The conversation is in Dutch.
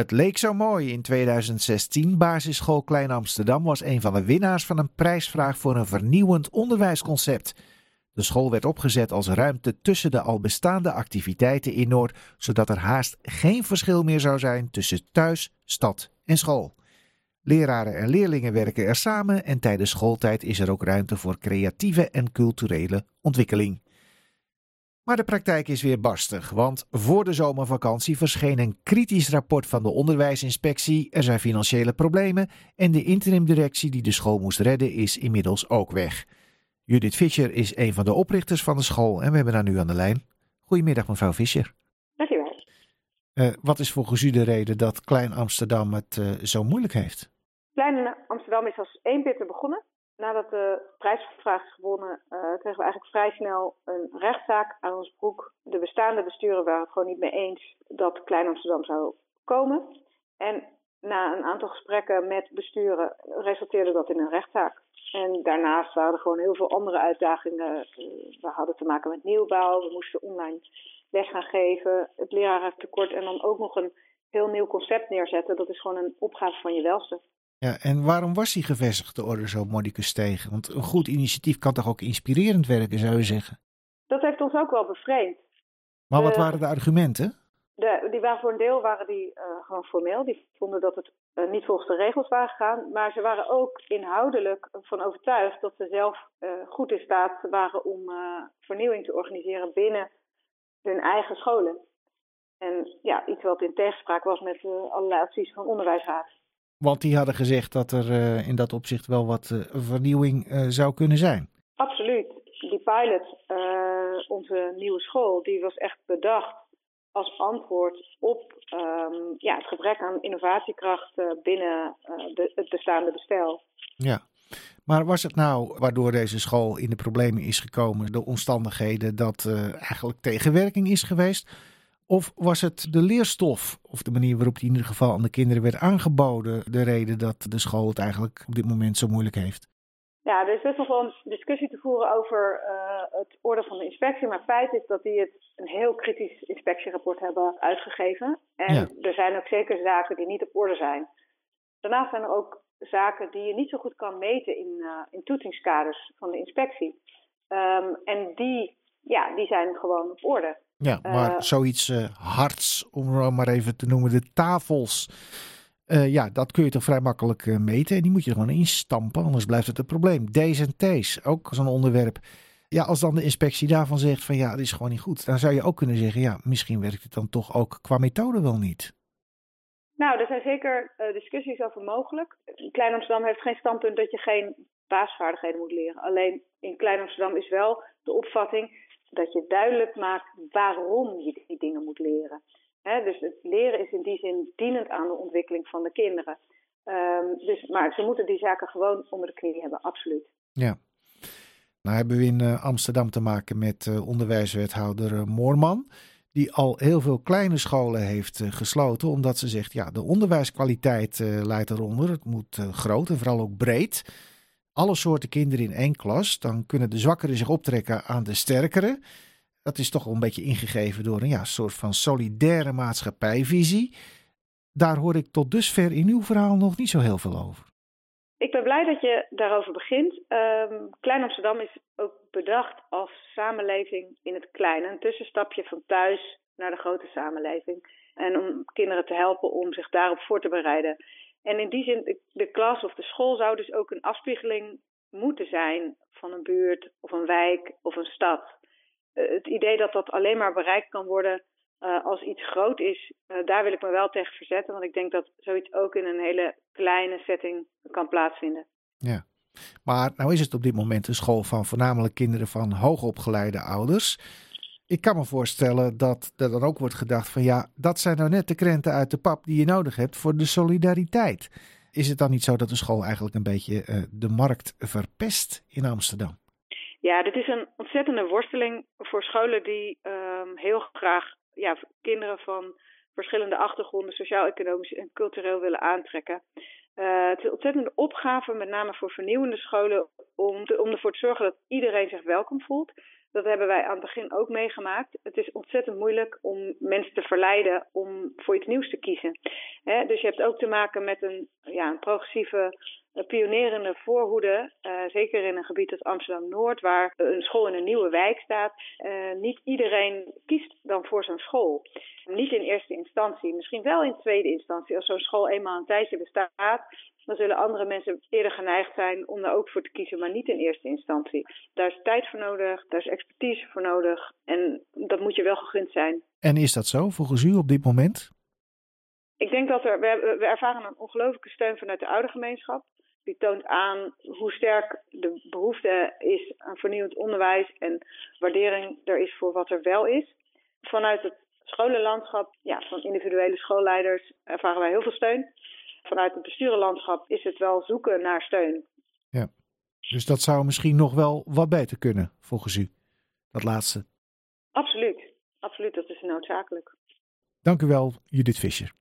Het leek zo mooi in 2016. Basisschool Klein Amsterdam was een van de winnaars van een prijsvraag voor een vernieuwend onderwijsconcept. De school werd opgezet als ruimte tussen de al bestaande activiteiten in Noord, zodat er haast geen verschil meer zou zijn tussen thuis, stad en school. Leraren en leerlingen werken er samen en tijdens schooltijd is er ook ruimte voor creatieve en culturele ontwikkeling. Maar de praktijk is weer barstig, want voor de zomervakantie verscheen een kritisch rapport van de onderwijsinspectie. Er zijn financiële problemen en de interimdirectie die de school moest redden is inmiddels ook weg. Judith Fischer is een van de oprichters van de school en we hebben haar nu aan de lijn. Goedemiddag mevrouw Fischer. Dankjewel. Uh, wat is volgens u de reden dat Klein Amsterdam het uh, zo moeilijk heeft? Klein Amsterdam is als één bitter begonnen nadat de prijsvraag is gewonnen, uh, kregen we eigenlijk vrij snel een rechtszaak aan ons broek. De bestaande besturen waren het gewoon niet mee eens dat Klein Amsterdam zou komen. En na een aantal gesprekken met besturen resulteerde dat in een rechtszaak. En daarnaast waren er gewoon heel veel andere uitdagingen. Eh, we hadden te maken met nieuwbouw, we moesten online les gaan geven, het lerarentekort en dan ook nog een heel nieuw concept neerzetten. Dat is gewoon een opgave van je welste. Ja, en waarom was die gevestigde orde zo modicus tegen? Want een goed initiatief kan toch ook inspirerend werken, zou je zeggen? Dat heeft ons ook wel bevreemd. Maar wat waren de argumenten? De, die waren voor een deel waren die, uh, gewoon formeel. Die vonden dat het uh, niet volgens de regels waren gegaan. Maar ze waren ook inhoudelijk van overtuigd dat ze zelf uh, goed in staat waren om vernieuwing te organiseren binnen hun eigen scholen. En ja, iets wat in tegenspraak was met allerlei adviezen van onderwijsraad. Want die hadden gezegd dat er uh, in dat opzicht wel wat uh, vernieuwing uh, zou kunnen zijn. Absoluut. Die pilot, onze nieuwe school, die was echt bedacht als antwoord op um, ja, het gebrek aan innovatiekracht binnen de, het bestaande bestel. Ja. Maar was het nou waardoor deze school in de problemen is gekomen, de omstandigheden dat eigenlijk tegenwerking is geweest? Of was het de leerstof, of de manier waarop die in ieder geval aan de kinderen werd aangeboden, de reden dat de school het eigenlijk op dit moment zo moeilijk heeft? Ja, er is best nog wel een discussie te voeren over uh, het orde van de inspectie. Maar feit is dat die het een heel kritisch inspectierapport hebben uitgegeven. En ja. er zijn ook zeker zaken die niet op orde zijn. Daarnaast zijn er ook zaken die je niet zo goed kan meten in, uh, in toetsingskaders van de inspectie. Um, en die, ja, die zijn gewoon op orde. Ja, maar uh, zoiets uh, hards, om maar even te noemen, de tafels. Uh, ja, dat kun je toch vrij makkelijk meten. En die moet je gewoon instampen, anders blijft het een probleem. D's en T's, ook zo'n onderwerp. Ja, als dan de inspectie daarvan zegt van ja, dat is gewoon niet goed. Dan zou je ook kunnen zeggen, ja, misschien werkt het dan toch ook qua methode wel niet. Nou, er zijn zeker discussies over mogelijk. Klein Amsterdam heeft geen standpunt dat je geen basisvaardigheden moet leren. Alleen in Klein Amsterdam is wel de opvatting dat je duidelijk maakt waarom je die dingen moet leren. dus het leren is in die zin dienend aan de ontwikkeling van de kinderen. Um, dus, maar ze moeten die zaken gewoon onder de knie hebben, absoluut. Ja. Nou hebben we in uh, Amsterdam te maken met uh, onderwijswethouder uh, Moorman. Die al heel veel kleine scholen heeft gesloten. Omdat ze zegt, ja, de onderwijskwaliteit leidt eronder. Het moet groot en vooral ook breed alle soorten kinderen in één klas, dan kunnen de zwakkeren zich optrekken aan de sterkere. Dat is toch een beetje ingegeven door een ja, soort van solidaire maatschappijvisie. Daar hoor ik tot dusver in uw verhaal nog niet zo heel veel over. Ik ben blij dat je daarover begint. Um, Klein Amsterdam is ook bedacht als samenleving in het kleine. Een tussenstapje van thuis naar de grote samenleving. En om kinderen te helpen om zich daarop voor te bereiden. En in die zin, de klas of de school zou dus ook een afspiegeling moeten zijn van een buurt of een wijk of een stad. Uh, het idee dat dat alleen maar bereikt kan worden uh, als iets groot is, uh, daar wil ik me wel tegen verzetten. Want ik denk dat zoiets ook in een hele kleine setting kan plaatsvinden. Ja, maar nou is het op dit moment een school van voornamelijk kinderen van hoogopgeleide ouders. Ik kan me voorstellen dat er dan ook wordt gedacht van ja, dat zijn nou net de krenten uit de pap die je nodig hebt voor de solidariteit. Is het dan niet zo dat de school eigenlijk een beetje uh, de markt verpest in Amsterdam? Ja, dit is een ontzettende worsteling voor scholen die um, heel graag ja, kinderen van verschillende achtergronden, sociaal-economisch en cultureel willen aantrekken. Uh, het is een ontzettende opgave, met name voor vernieuwende scholen, om, om ervoor te zorgen dat iedereen zich welkom voelt. Dat hebben wij aan het begin ook meegemaakt. Het is ontzettend moeilijk om mensen te verleiden om voor iets nieuws te kiezen. dus je hebt ook te maken met een, ja, een progressieve, pionerende voorhoede. Uh, zeker in een gebied als Amsterdam-Noord, waar een school in een nieuwe wijk staat. Uh, niet iedereen kiest dan voor zo'n school. Niet in eerste instantie, misschien wel in tweede instantie. Als zo'n school eenmaal een tijdje bestaat, dan zullen andere mensen eerder geneigd zijn om daar ook voor te kiezen, maar niet in eerste instantie. Daar is tijd voor nodig, daar is expertise voor nodig en dat moet je wel gegund zijn. En is dat zo volgens u op dit moment? Ik denk dat er, we, we ervaren een ongelooflijke steun vanuit de oude gemeenschap. Die toont aan hoe sterk de behoefte is aan vernieuwend onderwijs en waardering er is voor wat er wel is. Vanuit het scholenlandschap, ja, van individuele schoolleiders, ervaren wij heel veel steun vanuit het besturenlandschap is het wel zoeken naar steun. Ja, dus dat zou misschien nog wel wat beter kunnen, volgens u, dat laatste. Absoluut, absoluut, dat is noodzakelijk. Dank u wel, Judith Visser.